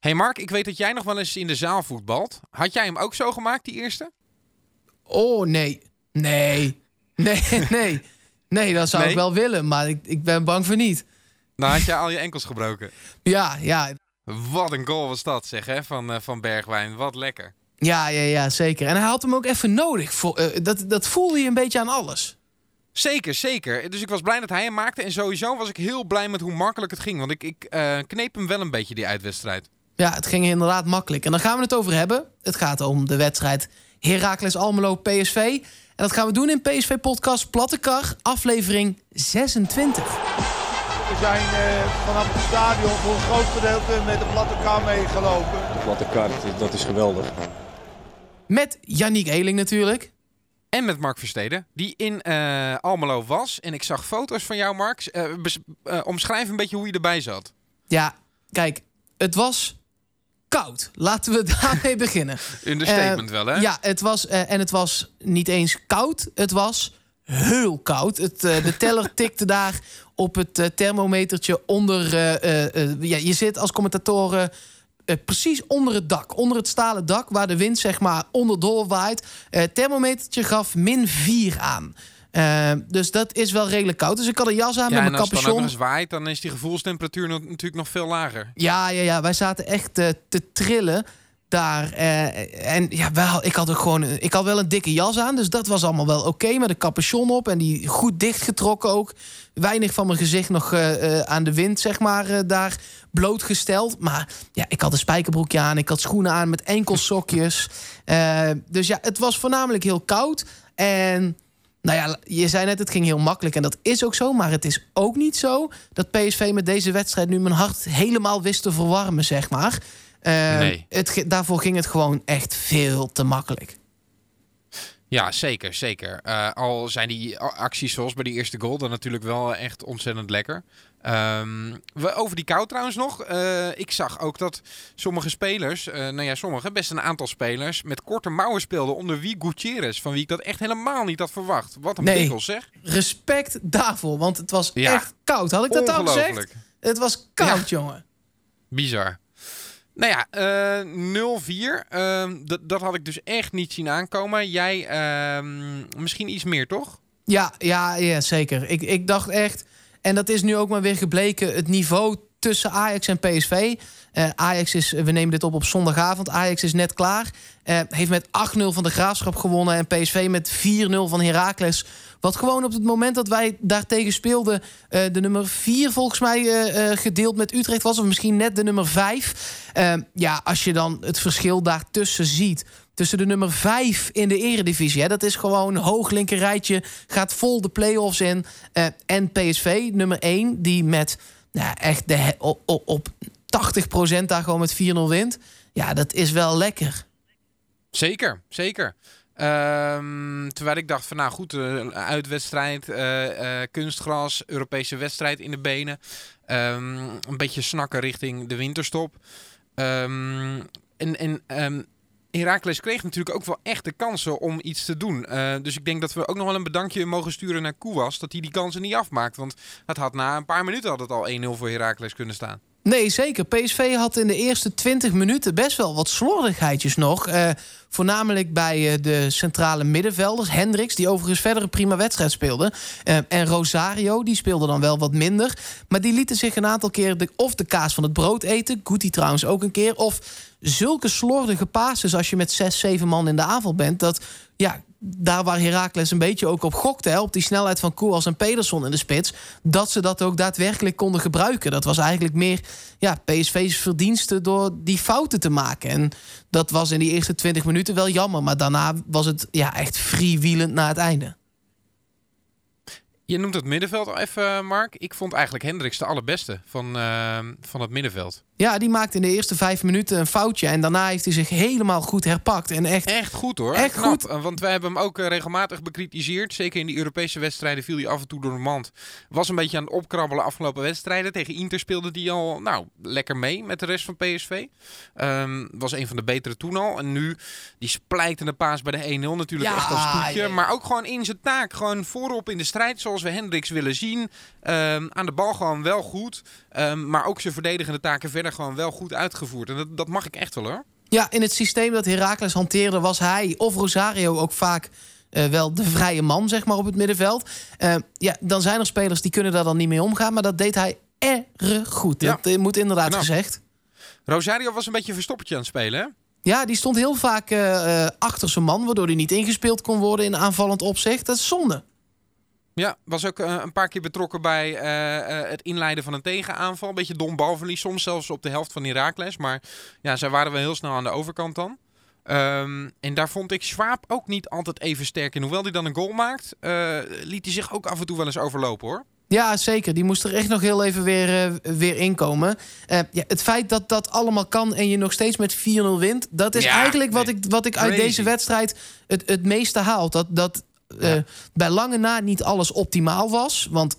hey Mark, ik weet dat jij nog wel eens in de zaal voetbalt. Had jij hem ook zo gemaakt, die eerste? Oh, nee. Nee. Nee, nee. Nee, dat zou Nee? ik wel willen, maar ik, ik ben bang voor niet. Dan had je al je enkels gebroken. Ja, ja. Wat een goal was dat, zeg, hè, van, eh, van Bergwijn. Wat lekker. Ja, ja, ja, zeker. En hij had hem ook even nodig. Voor, eh, dat, dat voelde je een beetje aan alles. Zeker, zeker. Dus ik was blij dat hij hem maakte. En sowieso was ik heel blij met hoe makkelijk het ging. Want ik, ik eh, kneep hem wel een beetje, die uitwedstrijd. Ja, het ging inderdaad makkelijk. En daar gaan we het over hebben. Het gaat om de wedstrijd Heracles Almelo PSV. En dat gaan we doen in PSV Podcast Plattekar, aflevering 26. We zijn eh, vanaf het stadion voor een groot gedeelte met de platte kar meegelopen. De platte kaart, dat is geweldig. Met Yannick Eeling natuurlijk. En met Mark Versteden, die in eh, Almelo was. En ik zag foto's van jou, Mark. Eh, omschrijf een beetje hoe je erbij zat. Ja, kijk, het was koud. Laten we daarmee beginnen. Understatement Eh, wel, hè? Ja, het was, eh, en het was niet eens koud. Het was heel koud. Het, eh, de teller tikte daar op het thermometertje onder. ja, je zit als commentator eh, precies onder het dak. Onder het stalen dak, waar de wind zeg maar onderdoor waait. Het thermometertje gaf min 4 aan. Eh, dus dat is wel redelijk koud. Dus ik had een jas aan Ja, met en mijn als het dan ook capuchon. nog eens waait, dan is die gevoelstemperatuur natuurlijk nog veel lager. Ja, ja, ja. Wij zaten echt eh, te trillen daar. eh, en ja, wel, ik had ook gewoon. Ik had wel een dikke jas aan, dus dat was allemaal wel oké. met een capuchon op en die goed dichtgetrokken ook. Weinig van mijn gezicht nog eh, eh, aan de wind, zeg maar, eh, daar blootgesteld. Maar ja, ik had een spijkerbroekje aan, ik had schoenen aan met enkelsokjes. Eh, dus ja, het was voornamelijk heel koud. En nou ja, je zei net, het ging heel makkelijk. En dat is ook zo. Maar het is ook niet zo dat PSV met deze wedstrijd nu mijn hart helemaal wist te verwarmen, zeg maar. Eh, Nee. het, daarvoor ging het gewoon echt veel te makkelijk. Ja, zeker, zeker. Eh, al zijn die acties zoals bij die eerste goal dan natuurlijk wel echt ontzettend lekker. Ehm, we, over die kou trouwens nog. Eh, ik zag ook dat sommige spelers, eh, nou ja, sommige, best een aantal spelers, met korte mouwen speelden. Onder wie Gutierrez, van wie ik dat echt helemaal niet had verwacht. Wat een Nee. pikkel zeg. Respect daarvoor, want het was Ja. echt koud. Had ik dat al gezegd? Het was koud, jongen. Bizar. Nou ja, eh 0-4. Ehm, dat- dat had ik dus echt niet zien aankomen. Jij ehm, misschien iets meer, toch? Ja, ja, ja zeker. Ik, ik dacht echt, en dat is nu ook maar weer gebleken, het niveau tussen Ajax en PSV. Eh, Ajax is, we nemen dit op op zondagavond. Ajax is net klaar. Eh, heeft met 8-0 van de Graafschap gewonnen. En PSV met 4-0 van Heracles. Wat gewoon op het moment dat wij daartegen speelden... eh, de nummer 4 volgens mij gedeeld met Utrecht was. Of misschien net de nummer 5. Eh, ja, als je dan het verschil daartussen ziet... tussen de nummer 5 in de eredivisie... Hè, dat is gewoon hoog linkerrijtje... gaat vol de play-offs in. en PSV, nummer 1, die met nou, echt de, op, op, op 80% daar gewoon met 4-0 wint. Ja, dat is wel lekker. Zeker, zeker. Ehm, terwijl ik dacht van nou goed, eh, uitwedstrijd, eh, eh, kunstgras, Europese wedstrijd in de benen. Ehm, een beetje snakken richting de winterstop. Ehm, en en Heracles kreeg natuurlijk ook wel echt de kansen om iets te doen. Eh, dus ik denk dat we ook nog wel een bedankje mogen sturen naar Koewas. Dat hij die kansen niet afmaakt. Want het had na een paar minuten al 1-0 voor Heracles kunnen staan. Nee, zeker. PSV had in de eerste 20 minuten best wel wat slordigheidjes nog. Eh, voornamelijk bij eh, de centrale middenvelders. Hendricks, die overigens verder een prima wedstrijd speelde. Eh, en Rosario, die speelde dan wel wat minder. Maar die lieten zich een aantal keer de, of de kaas van het brood eten. Guti trouwens ook een keer. Of zulke slordige passes als je met 6, 7 man in de aanval bent. Dat ja, daar waar Heracles een beetje ook op gokte, op die snelheid van Koeras en Pedersen in de spits, dat ze dat ook daadwerkelijk konden gebruiken. Dat was eigenlijk meer ja, PSV's verdienste door die fouten te maken. En dat was in die eerste 20 minuten wel jammer, maar daarna was het ja, echt freewheelend naar het einde. Je noemt het middenveld al even, Mark. Ik vond eigenlijk Hendricks de allerbeste van, eh, van het middenveld. Ja, die maakte in de eerste vijf minuten een foutje. En daarna heeft hij zich helemaal goed herpakt. En echt, Echt goed hoor. Echt Knap. goed. Eh, Want wij hebben hem ook eh, regelmatig bekritiseerd. Zeker in die Europese wedstrijden viel hij af en toe door de mand. Was een beetje aan het opkrabbelen afgelopen wedstrijden. Tegen Inter speelde hij al nou, lekker mee met de rest van PSV. Ehm, was een van de betere toen al. En nu die splijtende paas bij de 1-0 natuurlijk Ja, echt als toetje. ja. Maar ook gewoon in zijn taak. Gewoon voorop in de strijd zoals zoals we Hendricks willen zien. Ehm, aan de bal gewoon wel goed. Ehm, maar ook zijn verdedigende taken verder gewoon wel goed uitgevoerd. En dat, dat mag ik echt wel hoor. Ja, in het systeem dat Heracles hanteerde was hij of Rosario ook vaak uh, wel de vrije man, zeg maar, op het middenveld. Uh, ja, dan zijn er spelers die kunnen daar dan niet mee omgaan. Maar dat deed hij erg goed. Ja. Dat moet inderdaad Knap. gezegd. Rosario was een beetje een verstoppertje aan het spelen, hè? Ja, die stond heel vaak uh, achter zijn man, waardoor hij niet ingespeeld kon worden in aanvallend opzicht. Dat is zonde. Ja, was ook uh, een paar keer betrokken bij het inleiden van een tegenaanval. Een beetje dom balverlies, soms zelfs op de helft van Herakles. Maar ja, zij waren wel heel snel aan de overkant dan. Um, en daar vond ik Schwab ook niet altijd even sterk in. Hoewel hij dan een goal maakt, liet hij zich ook af en toe wel eens overlopen hoor. Ja, zeker. Die moest er echt nog heel even weer, uh, weer inkomen. Uh, ja, het feit dat dat allemaal kan en je nog steeds met 4-0 wint... dat is eigenlijk wat ik, wat ik uit deze wedstrijd het, het meeste haal. Dat, dat uh, bij lange na niet alles optimaal was. Want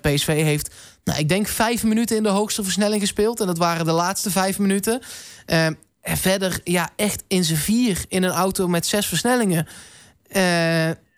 PSV heeft, nou, ik denk, vijf minuten in de hoogste versnelling gespeeld. En dat waren de laatste vijf minuten. en verder, ja, echt in z'n vier in een auto met zes versnellingen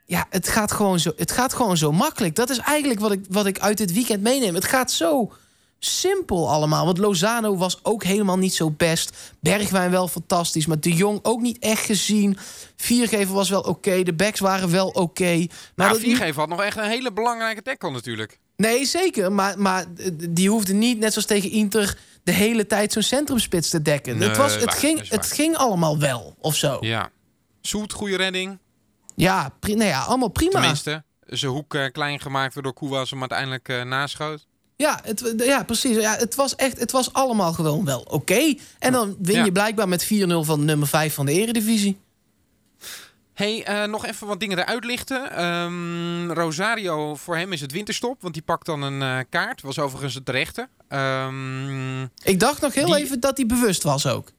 ja, het gaat, gewoon zo, het gaat gewoon zo makkelijk. Dat is eigenlijk wat ik, wat ik uit dit weekend meeneem. Het gaat zo simpel allemaal. Want Lozano was ook helemaal niet zo best. Bergwijn wel fantastisch. Maar De Jong ook niet echt gezien. Viergever was wel oké. De backs waren wel oké. Okay. Maar nou, Viergever had nog echt een hele belangrijke tackle natuurlijk. Nee, zeker. Maar, maar die hoefde niet, net zoals tegen Inter... de hele tijd zo'n centrumspits te dekken. het, was, het, ging, het ging allemaal wel, of zo. Ja. Zoet, goede redding. Ja, nou ja, allemaal prima. Tenminste, zijn hoek uh, klein gemaakt waardoor Koewas hem uiteindelijk uh, naschoot. Ja, het, ja, precies. Ja, het was echt, het was allemaal gewoon wel oké. En dan win je blijkbaar met 4-0 van nummer 5 van de Eredivisie. Hey, uh, nog even wat dingen eruit lichten. Um, Rosario, voor hem is het winterstop, want die pakt dan een uh, kaart. Was overigens het terechte. Um, Ik dacht nog heel die... even dat hij bewust was ook.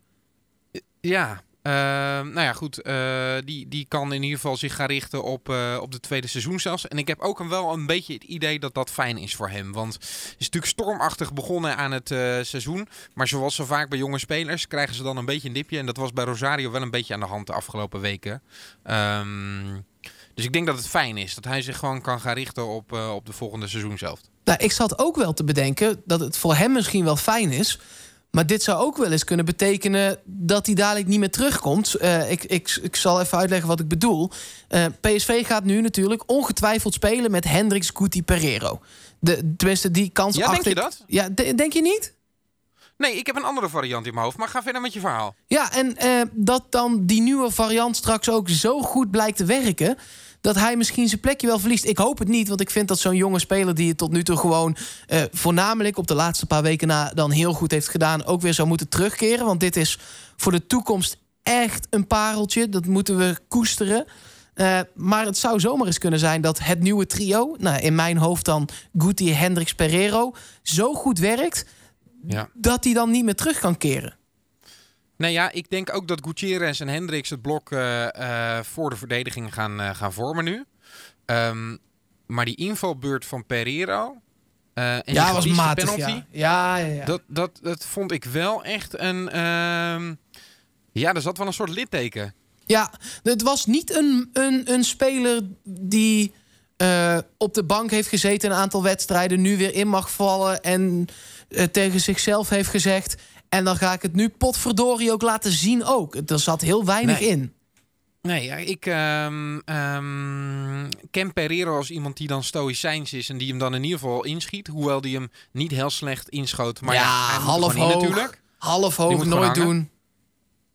Ja, Ehm, nou ja, goed. Uh, die, die kan in ieder geval zich gaan richten op, uh, op de tweede seizoen zelfs. En ik heb ook wel een beetje het idee dat dat fijn is voor hem. Want het is natuurlijk stormachtig begonnen aan het uh, seizoen. Maar zoals zo vaak bij jonge spelers krijgen ze dan een beetje een dipje. En dat was bij Rosario wel een beetje aan de hand de afgelopen weken. Um, dus ik denk dat het fijn is dat hij zich gewoon kan gaan richten op, op de volgende seizoen zelf. Nou, ik zat ook wel te bedenken dat het voor hem misschien wel fijn is maar dit zou ook wel eens kunnen betekenen dat hij dadelijk niet meer terugkomt. Uh, ik, ik, ik zal even uitleggen wat ik bedoel. Uh, eh, PSV gaat nu natuurlijk ongetwijfeld spelen met Hendricks, Guti, Pereiro. De, tenminste, die kans ja, denk je dat? Ja, denk je niet? Nee, ik heb een andere variant in mijn hoofd. Maar ga verder met je verhaal. Ja, en uh, dat dan die nieuwe variant straks ook zo goed blijkt te werken dat hij misschien zijn plekje wel verliest. Ik hoop het niet, want ik vind dat zo'n jonge speler... die het tot nu toe gewoon uh, voornamelijk op de laatste paar weken na... dan heel goed heeft gedaan, ook weer zou moeten terugkeren. Want dit is voor de toekomst echt een pareltje. Dat moeten we koesteren. Uh, maar het zou zomaar eens kunnen zijn dat het nieuwe trio... Nou, in mijn hoofd dan Guti, Hendricks, Pereiro... zo goed werkt ja. dat hij dan niet meer terug kan keren. Nou ja, ik denk ook dat Gutierrez en Hendricks het blok uh, uh, voor de verdediging gaan, uh, gaan vormen nu. Um, maar die invalbeurt van Pereiro. en ja, was matig. Penalty, ja. Ja, ja, Dat, dat, dat vond ik wel echt een. Uh, ja, er zat wel een soort litteken. Ja, het was niet een, een, een speler die op de bank heeft gezeten een aantal wedstrijden, nu weer in mag vallen en tegen zichzelf heeft gezegd en dan ga ik het nu potverdorie ook laten zien ook. Er zat heel weinig in. Nee, ik um, um, ken Pereiro als iemand die dan stoïcijns is... en die hem dan in ieder geval inschiet. Hoewel die hem niet heel slecht inschoot. Maar ja, ja half hoog. natuurlijk. Half hoog, nooit doen.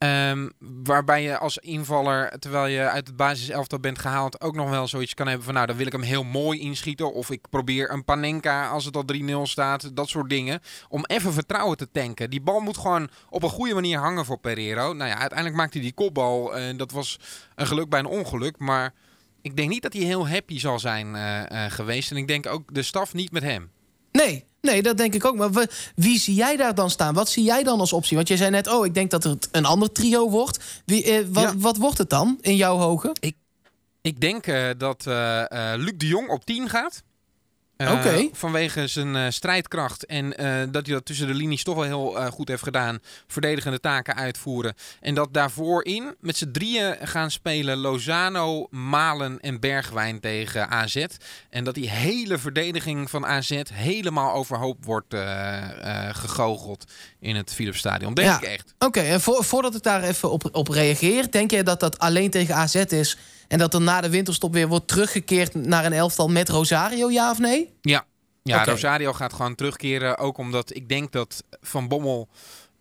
Um, waarbij je als invaller, terwijl je uit het basiselftal bent gehaald, ook nog wel zoiets kan hebben van nou, dan wil ik hem heel mooi inschieten. Of ik probeer een Panenka als het al 3-0 staat. Dat soort dingen. Om even vertrouwen te tanken. Die bal moet gewoon op een goede manier hangen voor Pereiro. Nou ja, uiteindelijk maakte hij die kopbal. En dat was een geluk bij een ongeluk. Maar ik denk niet dat hij heel happy zal zijn uh, uh, geweest. En ik denk ook de staf niet met hem. Nee, Nee, dat denk ik ook. Maar wie zie jij daar dan staan? Wat zie jij dan als optie? Want jij zei net, oh, ik denk dat het een ander trio wordt. Wie, eh, wat, wat, wordt het dan in jouw hoge? Ik, ik denk uh, dat uh, Luc de Jong op 10 gaat. Uh, Oké. Vanwege zijn uh, strijdkracht en uh, dat hij dat tussen de linies toch wel heel goed heeft gedaan. Verdedigende taken uitvoeren. En dat daarvoor in met z'n drieën gaan spelen Lozano, Malen en Bergwijn tegen AZ. En dat die hele verdediging van AZ helemaal overhoop wordt gegoocheld in het Philipsstadion. Denk ja. ik echt. Oké, okay, en voor, voordat ik daar even op, op reageer. Denk je dat dat alleen tegen AZ is... En dat er na de winterstop weer wordt teruggekeerd naar een elftal met Rosario, ja of nee? Ja, ja. Rosario gaat gewoon terugkeren. Ook omdat ik denk dat Van Bommel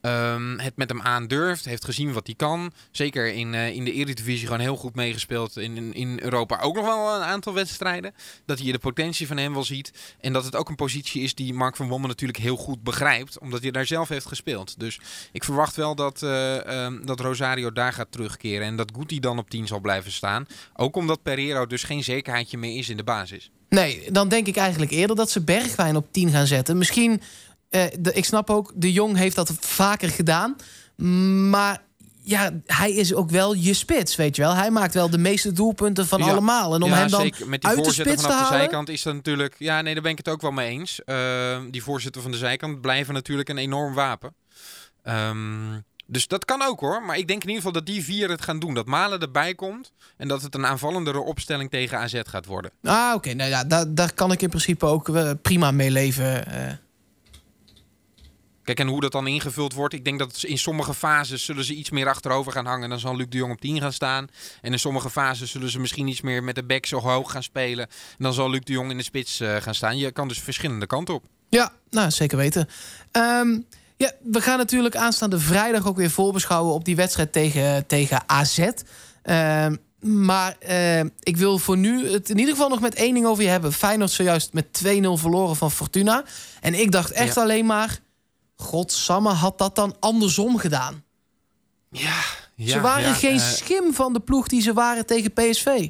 ehm, het met hem aandurft. Heeft gezien wat hij kan. Zeker in, eh, in de Eredivisie gewoon heel goed meegespeeld. In, in, Europa ook nog wel een aantal wedstrijden. Dat hij de potentie van hem wel ziet. En dat het ook een positie is die Mark van Bommel natuurlijk heel goed begrijpt. Omdat hij daar zelf heeft gespeeld. Dus ik verwacht wel dat, eh, ehm, dat Rosario daar gaat terugkeren. En dat Guti dan op 10 zal blijven staan. Ook omdat Pereiro dus geen zekerheidje meer is in de basis. Nee, dan denk ik eigenlijk eerder dat ze Bergwijn op 10 gaan zetten. Misschien, eh, de, ik snap ook, de Jong heeft dat vaker gedaan. Maar ja, hij is ook wel je spits, weet je wel. Hij maakt wel de meeste doelpunten van Ja. allemaal. En om ja, hem dan zeker. Met die uit de spits te vanaf de halen... zijkant is dat natuurlijk... Ja, nee, daar ben ik het ook wel mee eens. Ehm, die voorzetten van de zijkant blijven natuurlijk een enorm wapen. Ehm, dus dat kan ook hoor. Maar ik denk in ieder geval dat die vier het gaan doen. Dat Malen erbij komt. En dat het een aanvallendere opstelling tegen AZ gaat worden. Ah, oké. Nou ja, daar, daar kan ik in principe ook eh, prima mee leven. eh. Kijk, en hoe dat dan ingevuld wordt. Ik denk dat in sommige fases zullen ze iets meer achterover gaan hangen. Dan zal Luc de Jong op 10 gaan staan. En in sommige fases zullen ze misschien iets meer met de back zo hoog gaan spelen. En dan zal Luc de Jong in de spits eh, gaan staan. Je kan dus verschillende kanten op. Ja, nou zeker weten. Ehm, ja, we gaan natuurlijk aanstaande vrijdag ook weer voorbeschouwen op die wedstrijd tegen, tegen AZ. Ehm, maar eh, ik wil voor nu het in ieder geval nog met één ding over je hebben. Feyenoord zojuist met 2-0 verloren van Fortuna. En ik dacht echt Ja. alleen maar... Godsamme had dat dan andersom gedaan. Ja, ze waren geen eh, schim van de ploeg die ze waren tegen PSV.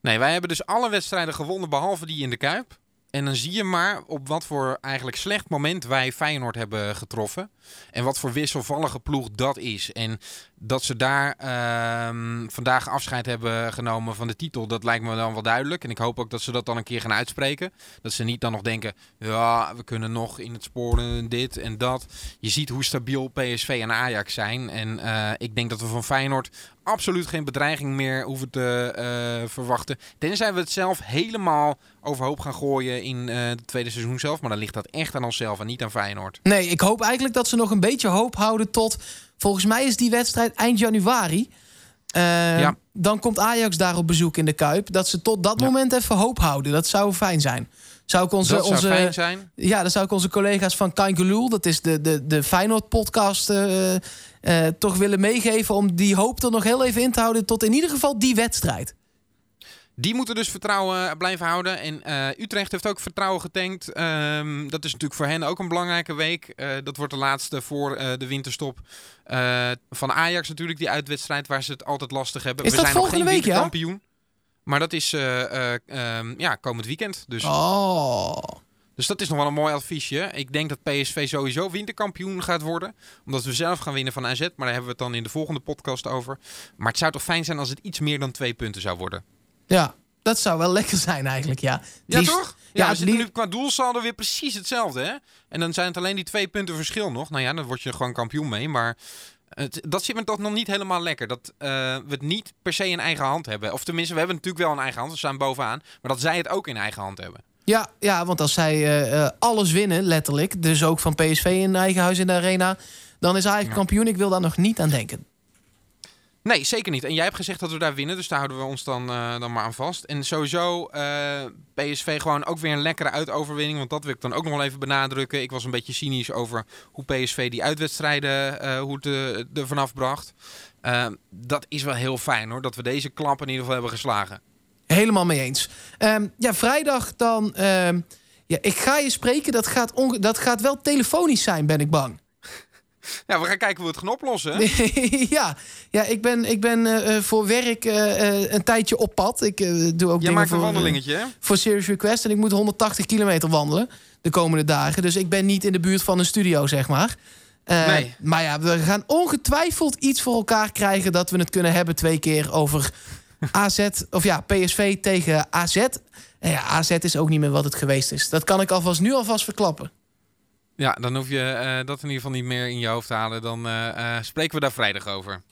Nee, wij hebben dus alle wedstrijden gewonnen behalve die in de Kuip. En dan zie je maar op wat voor eigenlijk slecht moment wij Feyenoord hebben getroffen. En wat voor wisselvallige ploeg dat is. En dat ze daar ehm, vandaag afscheid hebben genomen van de titel, dat lijkt me dan wel duidelijk. En ik hoop ook dat ze dat dan een keer gaan uitspreken. Dat ze niet dan nog denken, ja, we kunnen nog in het sporen dit en dat. Je ziet hoe stabiel PSV en Ajax zijn. En eh, ik denk dat we van Feyenoord absoluut geen bedreiging meer hoeven te eh, verwachten. Tenzij we het zelf helemaal overhoop gaan gooien in eh, het tweede seizoen zelf. Maar dan ligt dat echt aan onszelf en niet aan Feyenoord. Nee, ik hoop eigenlijk dat ze nog een beetje hoop houden tot... Volgens mij is die wedstrijd eind januari. Eh, Ja. Dan komt Ajax daar op bezoek in de Kuip. Dat ze tot dat Ja. moment even hoop houden. Dat zou fijn zijn. Zou ik onze, dat zou onze, fijn zijn. Ja, dan zou ik onze collega's van Kain Gelul... dat is de, de, de Feyenoord-podcast... eh, eh, toch willen meegeven om die hoop er nog heel even in te houden... tot in ieder geval die wedstrijd. Die moeten dus vertrouwen blijven houden. En eh, Utrecht heeft ook vertrouwen getankt. Ehm, dat is natuurlijk voor hen ook een belangrijke week. Eh, dat wordt de laatste voor eh, de winterstop. Eh, van Ajax natuurlijk, die uitwedstrijd waar ze het altijd lastig hebben. Is We dat zijn nog volgende geen week, ja? winterkampioen. Maar dat is eh, eh, ehm, ja, komend weekend. Dus, Oh. dus dat is nog wel een mooi adviesje. Ik denk dat PSV sowieso winterkampioen gaat worden. Omdat we zelf gaan winnen van AZ. Maar daar hebben we het dan in de volgende podcast over. Maar het zou toch fijn zijn als het iets meer dan twee punten zou worden. Ja, dat zou wel lekker zijn eigenlijk, ja. Ja, Liefst- toch? Ja, Ja, we nu qua doelsaldo weer precies hetzelfde, hè? En dan zijn het alleen die twee punten verschil nog. Nou ja, dan word je gewoon kampioen mee. Maar het, dat zit me toch nog niet helemaal lekker. Dat eh, we het niet per se in eigen hand hebben. Of tenminste, we hebben natuurlijk wel in eigen hand. We staan bovenaan. Maar dat zij het ook in eigen hand hebben. Ja, ja, want als zij eh, eh, alles winnen, letterlijk... dus ook van PSV in eigen huis in de arena... dan is Ja. kampioen. Ik wil daar nog niet aan denken. Nee, zeker niet. En jij hebt gezegd dat we daar winnen. Dus daar houden we ons dan, eh, dan maar aan vast. En sowieso eh, PSV gewoon ook weer een lekkere uitoverwinning. Want dat wil ik dan ook nog wel even benadrukken. Ik was een beetje cynisch over hoe PSV die uitwedstrijden eh, hoe het er vanaf bracht. Eh, dat is wel heel fijn hoor. Dat we deze klap in ieder geval hebben geslagen. Helemaal mee eens. Ehm, ja, vrijdag dan... ehm, ja, ik ga je spreken. Dat gaat, dat gaat wel telefonisch zijn, ben ik bang. Ja, we gaan kijken hoe we het gaan oplossen. hè? ja, ja, ik ben, ik ben eh, eh, voor werk eh, een tijdje op pad. Ik doe ook Jij dingen maakt een voor, wandelingetje, hè? voor Serious Request. En ik moet 180 kilometer wandelen de komende dagen. Dus ik ben niet in de buurt van een studio, zeg maar. Nee. Maar ja, we gaan ongetwijfeld iets voor elkaar krijgen... dat we het kunnen hebben twee keer over AZ, of ja, PSV tegen AZ. En ja, AZ is ook niet meer wat het geweest is. Dat kan ik alvast nu alvast verklappen. Ja, dan hoef je eh, dat in ieder geval niet meer in je hoofd te halen. Dan eh, eh, spreken we daar vrijdag over.